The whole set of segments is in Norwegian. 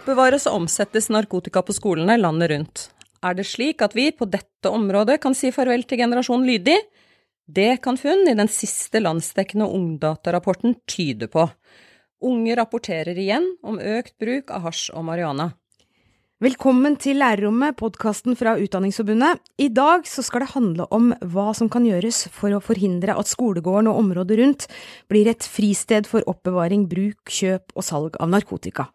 oppbevares og omsettes narkotika på skolene landet rundt. Er det slik at vi på dette området kan si farvel til generasjon lydig? Det kan funn i den siste landsdekkende ungdatarapporten tyde på. Unge rapporterer igjen om økt bruk av hasj og marihuana. Velkommen til Lærerrommet, podkasten fra Utdanningsforbundet. I dag så skal det handle om hva som kan gjøres for å forhindre at skolegården og området rundt blir et fristed for oppbevaring, bruk, kjøp og salg av narkotika.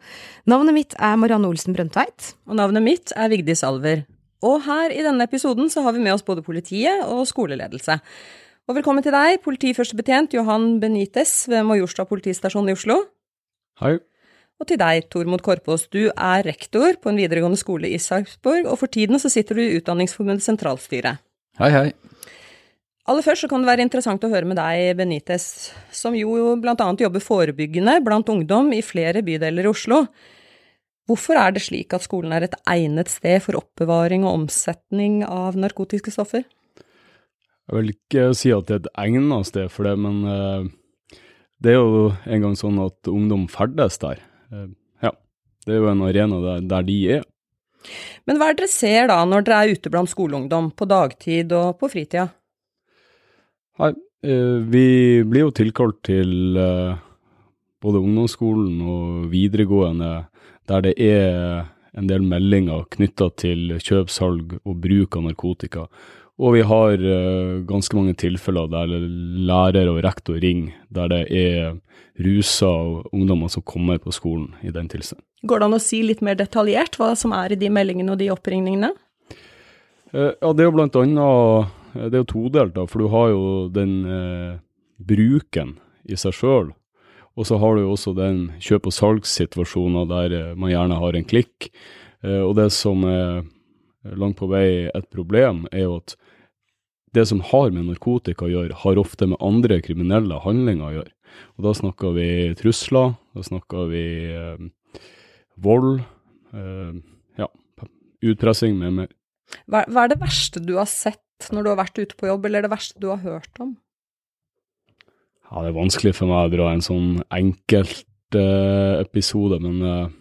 Navnet mitt er Marianne Olsen Brøndtveit. Og navnet mitt er Vigdis Alver. Og her i denne episoden så har vi med oss både politiet og skoleledelse. Og velkommen til deg, politiførstebetjent Johan Benitez ved Majorstad politistasjon i Oslo. Hei. Og til deg, Tormod Korpås, du er rektor på en videregående skole i Sarpsborg, og for tiden så sitter du i Utdanningsforbundets sentralstyre. Hei, hei. Aller først så kan det være interessant å høre med deg, Benitez, som jo blant annet jobber forebyggende blant ungdom i flere bydeler i Oslo. Hvorfor er det slik at skolen er et egnet sted for oppbevaring og omsetning av narkotiske stoffer? Jeg vil ikke si at det er et egnet sted for det, men uh, det er jo en gang sånn at ungdom ferdes der. Uh, ja, det er jo en arena der, der, de er. Men hva er det dere ser da, når dere er ute blant skoleungdom, på dagtid og på fritida? Nei, uh, vi blir jo tilkalt til både ungdomsskolen og videregående der det er en del meldinger knytta til kjøp, salg og bruk av narkotika. Og vi har uh, ganske mange tilfeller der lærer og rektor ringer, der det er rusa ungdommer som kommer på skolen i den tilstand. Går det an å si litt mer detaljert hva som er i de meldingene og de oppringningene? Uh, ja, det er jo blant annet Det er jo todelt, da, for du har jo den uh, bruken i seg sjøl. Og så har du jo også den kjøp- og salgssituasjonen der man gjerne har en klikk. Og det som er langt på vei et problem, er jo at det som har med narkotika å gjøre, har ofte med andre kriminelle handlinger å gjøre. Og da snakker vi trusler, da snakker vi eh, vold, eh, ja, utpressing med mer. Hva, hva, er det verste du har sett når du har vært ute på jobb, eller det verste du har hørt om? Ja, det er vanskelig for meg å dra en sånn enkelt eh, episode, men eh,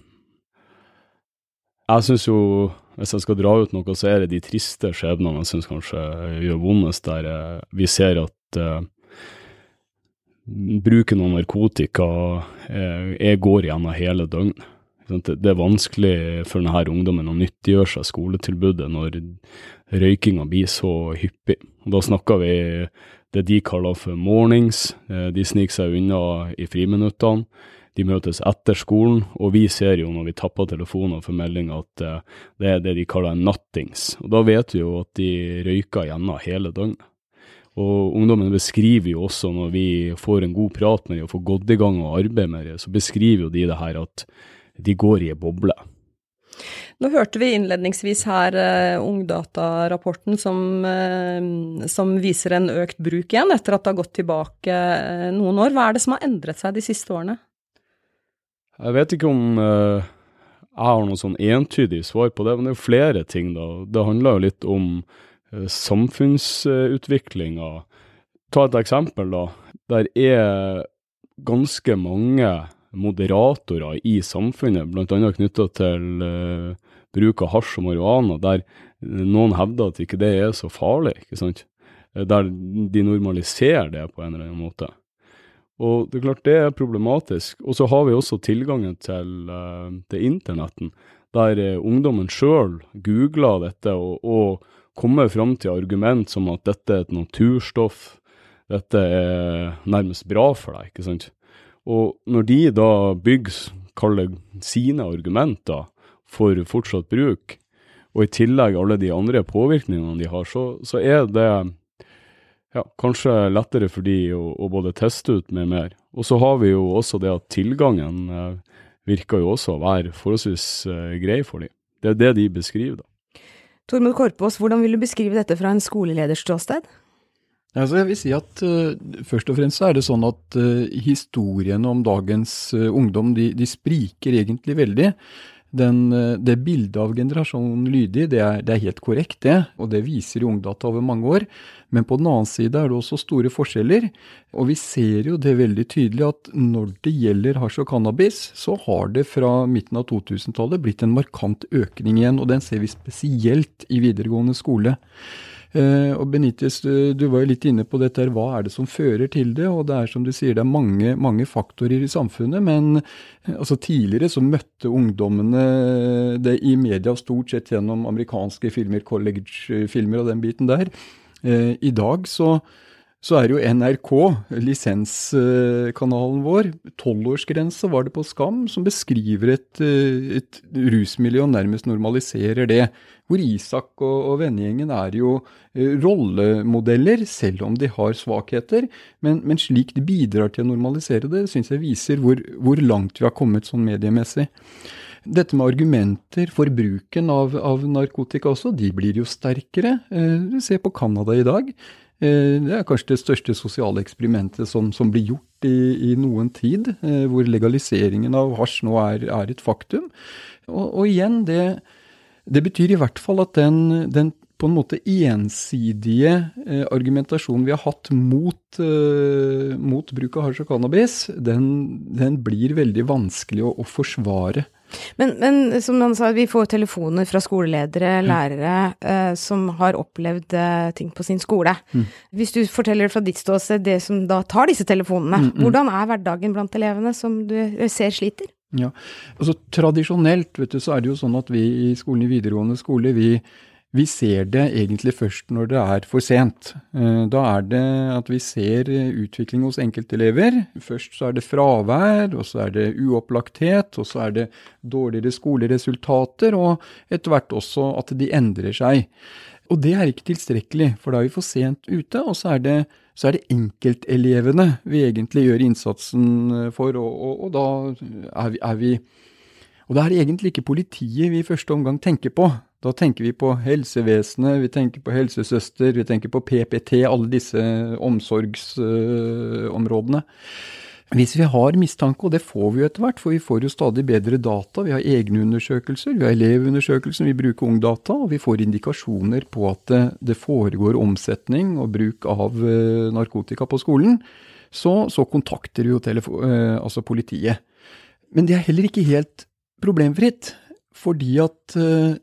jeg syns jo hvis jeg skal dra ut noe, så er det de triste skjebnene jeg syns kanskje gjør vondest, der eh, vi ser at eh, bruken av narkotika er, går gjennom hele døgnet. Det er vanskelig for denne ungdommen å nyttiggjøre seg skoletilbudet når røykinga blir så hyppig. Og da snakker vi det de kaller for mornings, de sniker seg unna i friminuttene de møtes etter skolen, og vi ser jo når vi tapper telefoner for melding at uh, det er det de kaller nattings. Og da vet vi jo at de røyker gjennom hele døgnet. Og ungdommen beskriver jo også, når vi får en god prat med dem og får gått i gang og arbeide med dem, så beskriver jo de det her at de går i ei boble. Nå hørte vi innledningsvis her uh, Ungdata-rapporten som, uh, som, viser en økt bruk igjen, etter at det har gått tilbake uh, noen år. Hva er det som har endret seg de siste årene? Jeg vet ikke om uh, jeg har noe sånn entydig svar på det, men det er jo flere ting, da. Det handler jo litt om uh, samfunnsutviklinga. Ta et eksempel, da. Der er ganske mange moderatorer i samfunnet, bl.a. knytta til uh, bruk av hasj og marihuana, der noen hevder at ikke det er så farlig. ikke sant? Der de normaliserer det på en eller annen måte. Og det er klart det er problematisk. Og så har vi også tilgangen til, uh, til internetten, der uh, ungdommen sjøl googler dette og, og kommer fram til argument som at dette er et naturstoff, dette er nærmest bra for deg, ikke sant. Og når de da bygger, kaller sine argumenter for fortsatt bruk, og i tillegg alle de andre påvirkningene de har, så, så er det ja, kanskje lettere for de å, å, både teste ut med mer. Og så har vi jo også det at tilgangen eh, virker jo også å være forholdsvis eh, grei for de. Det er det de beskriver, da. Tormod Korpås, hvordan vil du beskrive dette fra en skoleleders ståsted? Altså jeg vil si at uh, Først og fremst er det sånn at uh, historiene om dagens uh, ungdom de, de, spriker egentlig veldig. Den, eh, det bildet av generasjonen lydig, det er, det er, helt korrekt, det. Og det viser jo Ungdata over mange år. Men på den annen side er det også store forskjeller. Og vi ser jo det veldig tydelig at når det gjelder hasj og cannabis, så har det fra midten av 2000-tallet blitt en markant økning igjen. Og den ser vi spesielt i videregående skole. Eh, og Benitez, du var jo litt inne på dette, her, hva er det som fører til det? Og det er som du sier, det er mange, mange faktorer i samfunnet. Men eh, altså, tidligere så møtte ungdommene det i media stort sett gjennom amerikanske filmer, college-filmer og den biten der. Eh, I dag så så er jo NRK, lisenskanalen vår, tolvårsgrense var det på Skam, som beskriver et, eh, et rusmiljø og nærmest normaliserer det. Hvor Isak og, og vennegjengen er jo eh, rollemodeller, selv om de har svakheter. Men, men slik de bidrar til å normalisere det, syns jeg viser hvor, hvor, langt vi har kommet sånn mediemessig. Dette med argumenter for bruken av, av narkotika også, de blir jo sterkere. Eh, se på Canada i dag. Eh, det er kanskje det største sosiale eksperimentet som, som blir gjort i, i, noen tid, eh, hvor legaliseringen av hasj nå er, er et faktum. Og, og igjen, det, det, betyr i hvert fall at den, den på en måte ensidige eh, argumentasjonen vi har hatt mot, mot bruk av hasj og cannabis, den, den, blir veldig vanskelig å, å forsvare. Men, men, som han sa, vi får telefoner fra skoleledere, lærere, eh, som har opplevd eh, ting på sin skole. Mm. Hvis du forteller fra ditt ståsted, det som da tar disse telefonene, mm, mm. hvordan er hverdagen blant elevene som du ser sliter? Ja, altså Tradisjonelt vet du, så er det jo sånn at vi i skolen i videregående skole vi vi ser det egentlig først når det er for sent. Eh, da er det at vi ser utvikling hos enkeltelever. Først så er det fravær, og så er det uopplagthet, og så er det dårligere skoleresultater, og etter hvert også at de endrer seg. Og det er ikke tilstrekkelig, for da er vi for sent ute, og så er det, så er det enkeltelevene vi egentlig gjør innsatsen for, og, og, og da er vi, er vi Og det er egentlig ikke politiet vi i første omgang tenker på. Da tenker vi på helsevesenet, vi tenker på helsesøster, vi tenker på PPT, alle disse omsorgsområdene. Hvis vi har mistanke, og det får vi jo etter hvert, for vi får jo stadig bedre data, vi har egne undersøkelser, vi har elevundersøkelser, vi bruker Ungdata, og vi får indikasjoner på at det foregår omsetning og bruk av eh, narkotika på skolen, så, så kontakter vi jo eh, altså politiet. Men det er heller ikke helt problemfritt, fordi at eh,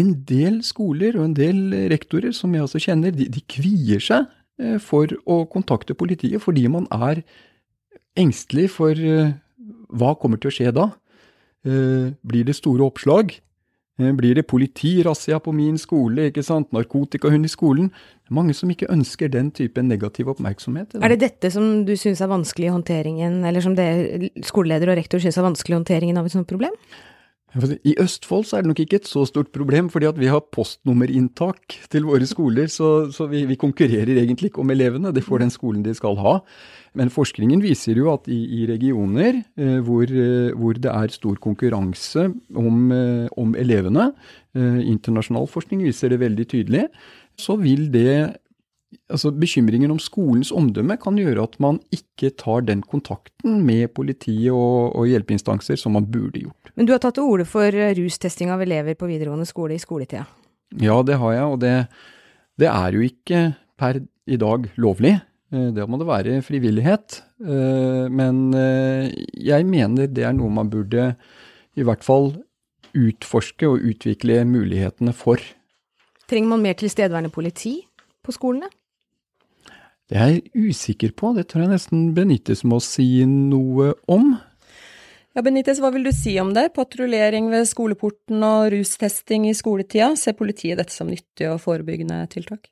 en del skoler og en del rektorer som jeg også kjenner, de, de kvier seg eh, for å kontakte politiet fordi man er engstelig for eh, hva kommer til å skje da? Blir det store oppslag? Blir det politirazzia på min skole, ikke sant? narkotikahund i skolen? Mange som ikke ønsker den type negativ oppmerksomhet. Er det dette som du syns er vanskelig i håndteringen, eller som det skoleleder og rektor syns er vanskelig i håndteringen av et sånt problem? I Østfold så er det nok ikke et så stort problem, fordi vi har postnummerinntak til våre skoler, så, så vi, vi, konkurrerer egentlig ikke om elevene, de får den skolen de skal ha. Men forskningen viser jo at i, i regioner eh, hvor, eh, hvor, det er stor konkurranse om, eh, om elevene, eh, internasjonal forskning viser det veldig tydelig, så vil det altså Bekymringen om skolens omdømme kan gjøre at man ikke tar den kontakten med politiet og, og hjelpeinstanser som man burde gjort. Men du har tatt til orde for eh, rustesting av elever på videregående skole i skoletida? Ja, det har jeg, og det, det er jo ikke per i dag lovlig. Eh, det må det være frivillighet. Eh, men jeg mener det er noe man burde i hvert fall utforske og utvikle mulighetene for. Trenger man mer tilstedeværende politi på skolene? Det er jeg usikker på, det tror jeg nesten Benitez må si noe om. Ja, Benitez, hva vil du si om det? Patruljering ved skoleporten og rustesting i skoletida, ser politiet dette som nyttige og forebyggende tiltak?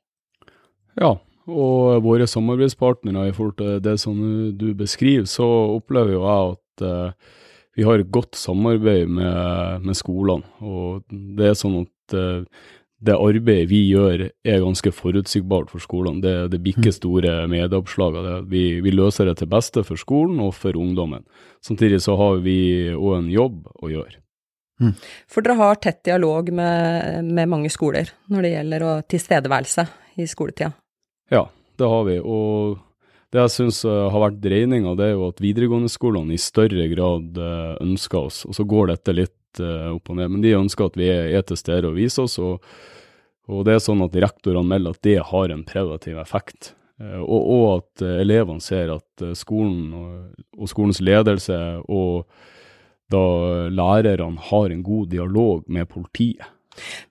Ja, og våre samarbeidspartnere i forhold til det som du beskriver, så opplever jo jeg at uh, vi har et godt samarbeid med, med skolene. Og det er sånn at uh, det arbeidet vi gjør er ganske forutsigbart for skolene. Det, det blir ikke mm. store medieoppslag Vi, vi, løser det til beste for skolen og for ungdommen. Samtidig så har vi òg en jobb å gjøre. Mm. For dere har tett dialog med, med, mange skoler når det gjelder å, tilstedeværelse i skoletida? Ja, det har vi. Og det jeg syns eh, har vært dreininga, det er jo at videregående skolene i større grad eh, ønsker oss. Og så går dette litt litt uh, opp og ned. Men de ønsker at vi er, til stede og viser oss. Og, og, det er sånn at rektorene melder at det har en preventiv effekt. Uh, og, og, at uh, elevene ser at skolen og, og, skolens ledelse og da lærerne har en god dialog med politiet.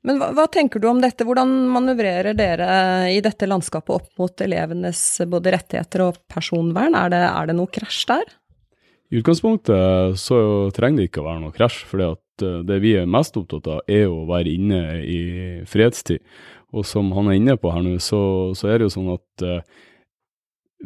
Men hva, hva, tenker du om dette, hvordan manøvrerer dere i dette landskapet opp mot elevenes både rettigheter og personvern, er det, er det noe krasj der? I utgangspunktet så trenger det ikke å være noe krasj, for eh, det vi er mest opptatt av er å være inne i fredstid. Og som han er inne på her nå, så, så er det jo sånn at eh,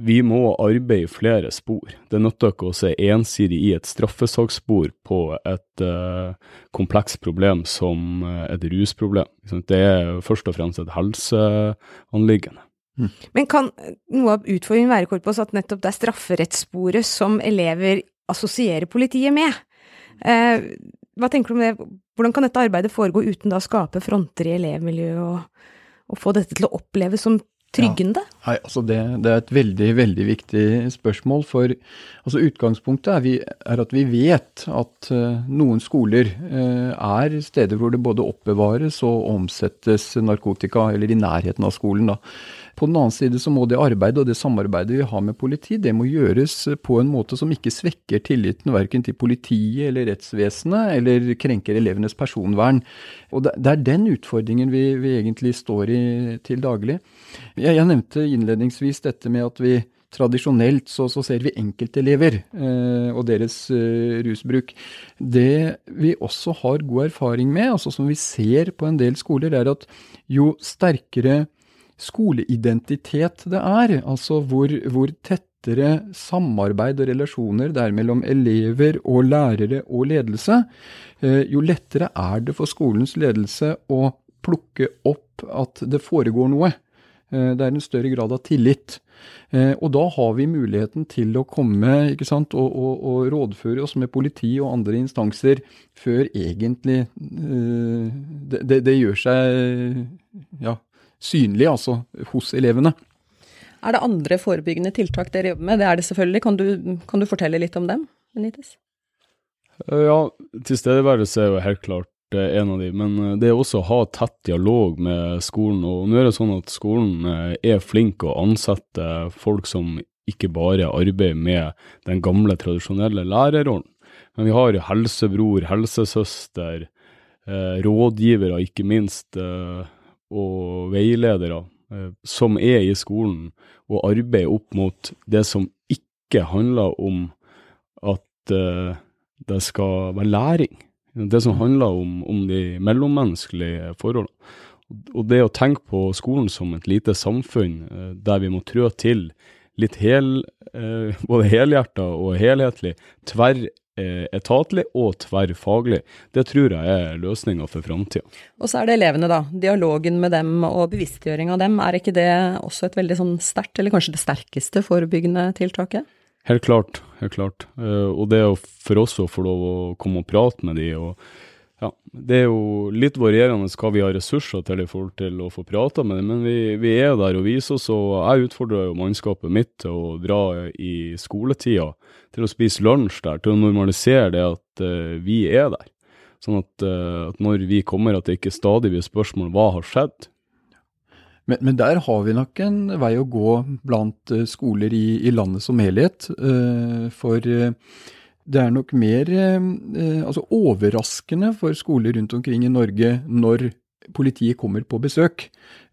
vi må arbeide i flere spor. Det nytter ikke å se ensidig i et straffesaksspor på et eh, komplekst problem som et rusproblem. Det er først og fremst et helseanliggende. Mm. Men kan noe av utfordringen være Korpås, at nettopp det er strafferettssporet som elever assosierer politiet med? Eh, hva tenker du om det? Hvordan kan dette arbeidet foregå uten å skape fronter i elevmiljøet, og, og, få dette til å oppleves som tryggende? Ja. Nei, altså det, det, er et veldig, veldig viktig spørsmål. For altså utgangspunktet er, vi, er, at vi vet at uh, noen skoler uh, er steder hvor det både oppbevares og omsettes narkotika, eller i nærheten av skolen. da. På den annen side så må det arbeidet og det samarbeidet vi har med politi, det må gjøres på en måte som ikke svekker tilliten verken til politiet eller rettsvesenet, eller krenker elevenes personvern. Og det, er den utfordringen vi, vi egentlig står i til daglig. Jeg, jeg, nevnte innledningsvis dette med at vi tradisjonelt så, så ser vi enkeltelever eh, og deres eh, rusbruk. Det vi også har god erfaring med, altså som vi ser på en del skoler, er at jo sterkere skoleidentitet det er. Altså hvor, hvor tettere samarbeid og relasjoner det er mellom elever og lærere og ledelse, eh, jo lettere er det for skolens ledelse å plukke opp at det foregår noe. Eh, det er en større grad av tillit. Eh, og da har vi muligheten til å komme ikke sant, og, og, og rådføre oss med politi og andre instanser før egentlig det, det, det gjør seg ja, synlig altså, hos elevene. Er det andre forebyggende tiltak dere jobber med? Det er det selvfølgelig. Kan du, kan du fortelle litt om dem, Benitez? Eh, ja, tilstedeværelse er jo helt klart eh, en av de, men eh, det er også å ha tett dialog med skolen. Og nå er det sånn at skolen er flink å ansette folk som ikke bare arbeider med den gamle, tradisjonelle lærerrollen. Men vi har helsebror, helsesøster, rådgivere, ikke minst og veiledere eh, som er i skolen og arbeider opp mot det som ikke handler om at eh, det skal være læring. Det som handler om, om de mellommenneskelige forholdene. Og det å tenke på skolen som et lite samfunn eh, der vi må trå til litt hel, både helhjerta og helhetlig, tverr etatlig og tverrfaglig. Det tror jeg er løsninga for framtida. Og så er det elevene, da. Dialogen med dem og bevisstgjøring av dem. Er ikke det også et veldig sånn sterkt, eller kanskje det sterkeste forebyggende tiltaket? Helt klart, helt klart. Eh, og det er for oss å få lov å komme og prate med de og ja, Det er jo litt varierende hva vi har ressurser til i forhold til å få prata med dem, men vi, vi, er der og viser oss. og Jeg utfordrer jo mannskapet mitt til å dra i skoletida, til å spise lunsj der, til å normalisere det at uh, vi er der. Sånn at, uh, at, når vi kommer, at det ikke stadig blir spørsmål hva har skjedd. Men, men, der har vi nok en vei å gå blant uh, skoler i, i, landet som helhet. for det er nok mer eh, eh, altså overraskende for skoler rundt omkring i Norge når politiet kommer på besøk.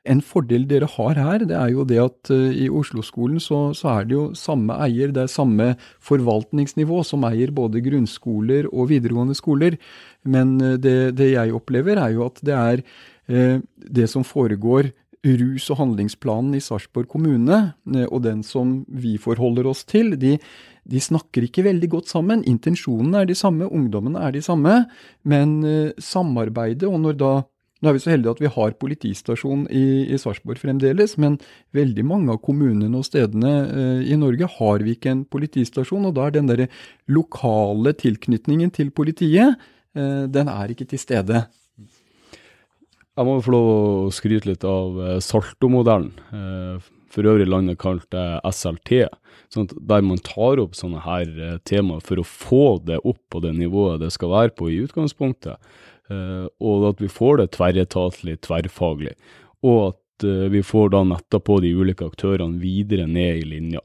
En fordel dere har her, det er jo det at eh, i Oslo-skolen så, så, er det jo samme eier, det er samme forvaltningsnivå som eier både grunnskoler og videregående skoler. Men uh, det, det, jeg opplever er jo at det er eh, det som foregår rus- og handlingsplanen i Sarpsborg kommune, og den som vi forholder oss til, de, de snakker ikke veldig godt sammen. Intensjonene er de samme, ungdommene er de samme, men uh, samarbeidet og når da nå er vi så heldige at vi har politistasjon i, i Sarpsborg fremdeles, men veldig mange av kommunene og stedene eh, i Norge har vi ikke en politistasjon. Og da er den der lokale tilknytningen til politiet, eh, den er ikke til stede. Jeg må få lov å skryte litt av Salto-modellen. for øvrig landet kalt eh, SLT, sånn der man tar opp sånne her eh, temaer for å få det opp på det nivået det skal være på i utgangspunktet. Eh, og at vi får det tverretatlig, tverrfaglig. Og at eh, vi får da nettopp de ulike aktørene videre ned i linja.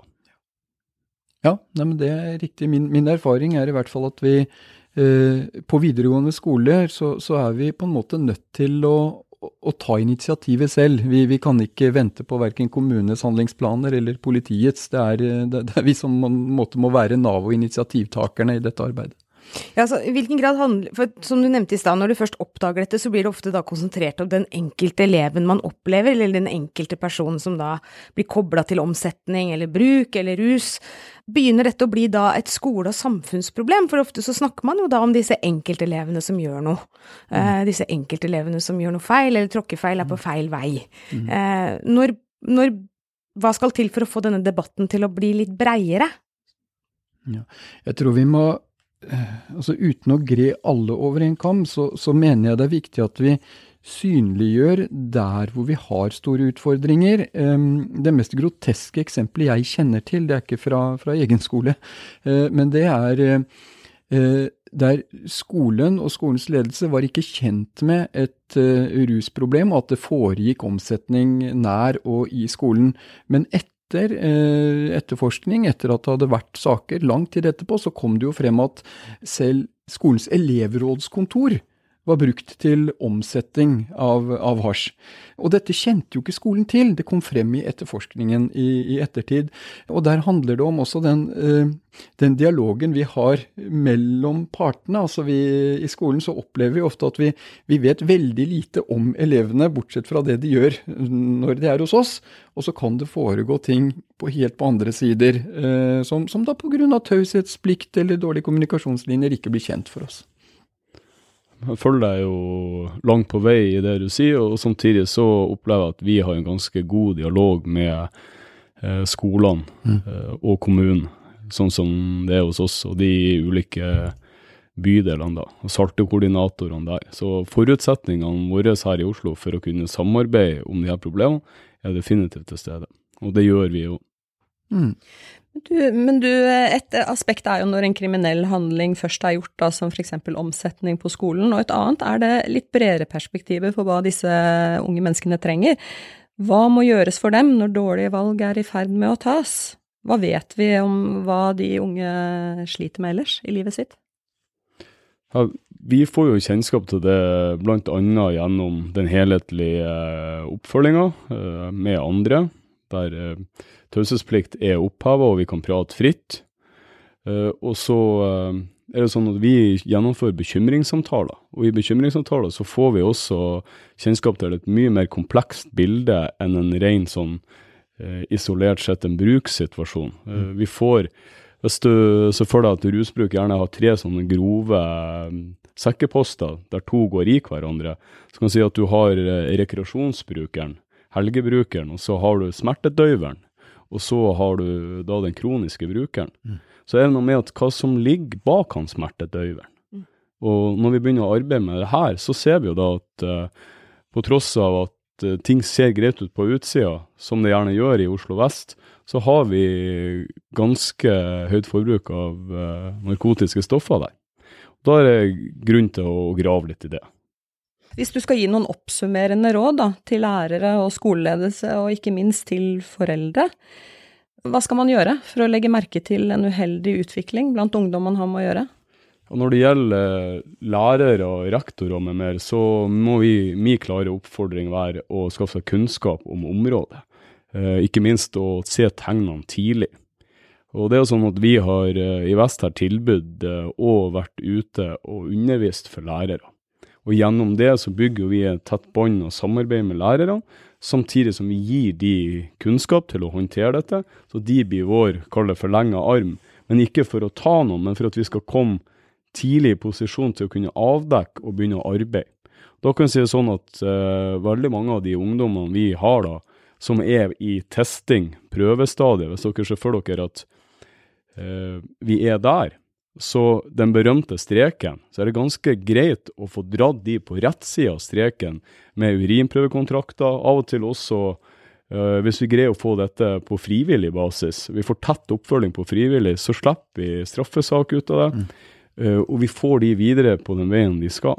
Ja, nei, men det er riktig. Min, min, erfaring er i hvert fall at vi eh, på videregående skoler så, så, er vi på en måte nødt til å, å ta initiativet selv. Vi, vi, kan ikke vente på verken kommunes handlingsplaner eller politiets. Det er, det, det er vi som må, må være Nav og initiativtakerne i dette arbeidet. Ja, altså, i hvilken grad handler, for Som du nevnte i stad, når du først oppdager dette, så blir det ofte da konsentrert om den enkelte eleven man opplever, eller den enkelte personen som da blir kobla til omsetning eller bruk eller rus. Begynner dette å bli da et skole- og samfunnsproblem? For ofte så snakker man jo da om disse enkeltelevene som gjør noe. Mm. Eh, disse enkeltelevene som gjør noe feil, eller tråkker feil, er på mm. feil vei. Mm. Eh, når, når, hva skal til for å få denne debatten til å bli litt breiere? Ja, jeg tror vi må Eh, altså Uten å gre alle over en kam, så, så, mener jeg det er viktig at vi synliggjør der hvor vi har store utfordringer. Det mest groteske eksempelet jeg kjenner til, det er ikke fra, fra egen skole, eh, men det er eh, der skolen og skolens ledelse var ikke kjent med et rusproblem, og at det foregikk omsetning nær og i skolen. Men etter etter eh, etterforskning, etter at det hadde vært saker, lang tid etterpå, så kom det jo frem at selv skolens elevrådskontor var brukt til omsetning av, av hasj. Og dette kjente jo ikke skolen til, det kom frem i etterforskningen i, i ettertid. Og der handler det om også den, uh, den dialogen vi har mellom partene. Altså vi, I skolen så opplever vi ofte at vi, vi, vet veldig lite om elevene, bortsett fra det de gjør når de er hos oss. Og så kan det foregå ting på helt på andre sider, uh, som, som da pga. taushetsplikt eller dårlige kommunikasjonslinjer ikke blir kjent for oss. Jeg følger deg jo langt på vei i det du sier, og samtidig så opplever jeg at vi har en ganske god dialog med eh, skolene mm. eh, og kommunen, sånn som det er hos oss og de ulike bydelene, da, og SALTE-koordinatorene der. Så forutsetningene våre her i Oslo for å kunne samarbeide om de her problemene, er definitivt til stede. Og det gjør vi jo. Mm. Du, men du, et aspekt er jo når en kriminell handling først er gjort, da, som f.eks. omsetning på skolen, og et annet er det litt bredere perspektivet for hva disse unge menneskene trenger. Hva må gjøres for dem når dårlige valg er i ferd med å tas? Hva vet vi om hva de unge sliter med ellers i livet sitt? Ja, vi får jo kjennskap til det bl.a. gjennom den helhetlige eh, oppfølginga eh, med andre, der eh, Taushetsplikt er oppheva, og vi kan prate fritt. Uh, og så uh, er det sånn at vi gjennomfører bekymringssamtaler, og i bekymringssamtaler så får vi også kjennskap til et mye mer komplekst bilde enn en ren sånn uh, isolert sett en brukssituasjon. Mm. Vi får, hvis du ser for deg at rusbruk gjerne har tre sånne grove sekkeposter der to går i hverandre, så kan du si at du har rekreasjonsbrukeren, helgebrukeren, og så har du smertedøyveren og så har du da den kroniske brukeren. Mm. Så er det noe med at hva som ligger bak han smertedøyveren. Mm. Og når vi begynner å arbeide med det her, så ser vi jo da at uh, på tross av at uh, ting ser greit ut på utsida, som det gjerne gjør i Oslo vest, så har vi ganske høyt forbruk av uh, narkotiske stoffer der. Da er det grunn til å grave litt i det. Hvis du skal gi noen oppsummerende råd da, til lærere og skoleledelse, og ikke minst til foreldre, hva skal man gjøre for å legge merke til en uheldig utvikling blant ungdom man har med å gjøre? Og når det gjelder lærere og rektorer med mer, så må vi, min klare oppfordring være å skaffe seg kunnskap om området. Eh, ikke minst å se tegnene tidlig. Og det er jo sånn at Vi har eh, i Vest her tilbud eh, og vært ute og undervist for lærere. Og gjennom det så bygger vi et tett bånd og samarbeid med lærerne, samtidig som vi gir de kunnskap til å håndtere dette, så de blir vår, kall forlenga arm. Men ikke for å ta noen, men for at vi skal komme tidlig i posisjon til å kunne avdekke og begynne å arbeide. Da kan vi si det sånn at uh, veldig mange av de ungdommene vi har da, som er i testing, prøvestadiet, hvis dere ser for dere at uh, vi er der, så den berømte streken, så er det ganske greit å få dratt de på rett side av streken med urinprøvekontrakter, av og til også Uh, hvis vi greier å få dette på frivillig basis, vi får tett oppfølging på frivillig, så slipper vi straffesak ut av det. Mm. Uh, og vi får de videre på den veien de skal.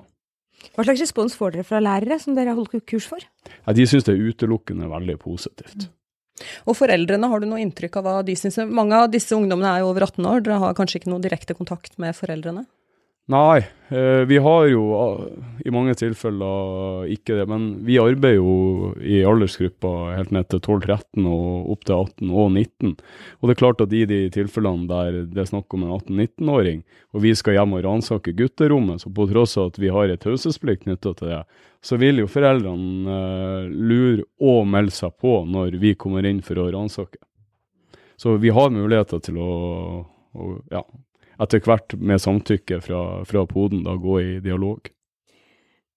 Hva slags respons får dere fra lærere som dere har holdt kurs for? Ja, de syns det er utelukkende veldig positivt. Mm. Og foreldrene, har du noe inntrykk av hva de syns? Mange av disse ungdommene er jo over 18 år, dere har kanskje ikke noe direkte kontakt med foreldrene? Nei, eh, vi har jo eh, i mange tilfeller ikke det. Men vi arbeider jo i aldersgruppa helt ned til 12-13 og opp til 18 og 19. Og det er klart at i de tilfellene der det er snakk om en 18-19-åring, og vi skal hjem og ransake gutterommet, så på tross av at vi har et taushetsplikt knytta til det, så vil jo foreldrene uh, lure og melde seg på når vi kommer inn for å ransake. Så vi har muligheter til å, å ja, etter hvert med samtykke fra, fra poden da gå i dialog.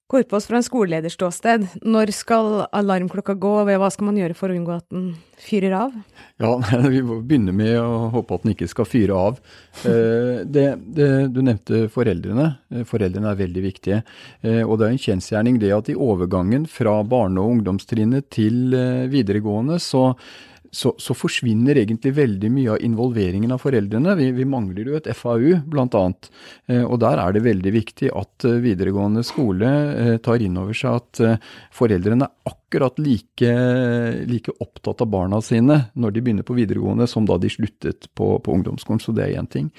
Korpås fra en skolelederståsted, når skal alarmklokka gå, og hva skal man gjøre for å unngå at den fyrer av? Ja, Vi må begynne med å håpe at den ikke skal fyre av. Eh, det, det, du nevnte foreldrene. Eh, foreldrene er veldig viktige. Eh, og det er en kjensgjerning det at i overgangen fra barne- og ungdomstrinnet til videregående, så så, så, forsvinner egentlig veldig mye av involveringen av foreldrene. Vi, vi mangler jo et FAU, bl.a. Eh, og der er det veldig viktig at eh, videregående skole eh, tar inn over seg at foreldrene akkurat like, like, opptatt av barna sine når de begynner på videregående, som da de sluttet på, på ungdomsskolen. Så det er én ting.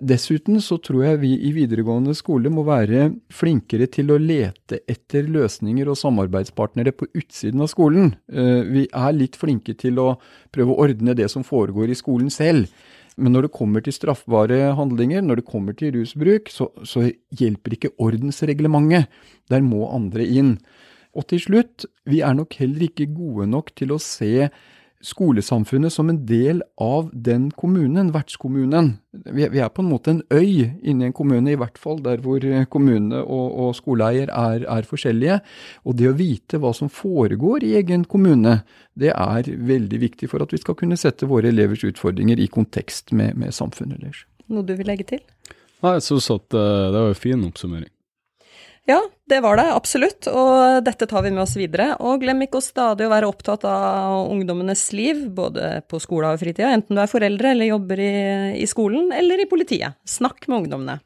Dessuten så tror jeg vi i videregående skole må være flinkere til å lete etter løsninger og samarbeidspartnere på utsiden av skolen. Eh, vi er litt flinke til å prøve å ordne det som foregår i skolen selv. Men når det kommer til straffbare handlinger, når det kommer til rusbruk, så, så hjelper ikke ordensreglementet. Der må andre inn. Og til slutt, vi er nok heller ikke gode nok til å se skolesamfunnet som en del av den kommunen, vertskommunen. Vi er på en måte en øy inni en kommune, i hvert fall der hvor kommune og, og skoleeier er, er, forskjellige. Og det å vite hva som foregår i egen kommune, det er veldig viktig for at vi skal kunne sette våre elevers utfordringer i kontekst med, med samfunnet ellers. Noe du vil legge til? Nei, jeg syns at uh, det var en fin oppsummering. Ja, det var det, absolutt, og dette tar vi med oss videre. Og glem ikke å stadig å være opptatt av ungdommenes liv, både på skolen og fritida, enten du er foreldre eller jobber i, i, skolen eller i politiet. Snakk med ungdommene.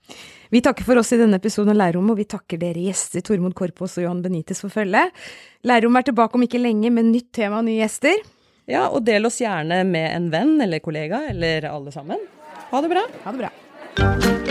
Vi takker for oss i denne episoden av Lærerrommet, og vi takker dere gjester Tormod Korpås og Johan Benitez for følget. Lærerrommet er tilbake om ikke lenge med nytt tema og nye gjester. Ja, og del oss gjerne med en venn eller kollega, eller alle sammen. Ha det bra. Ha det bra.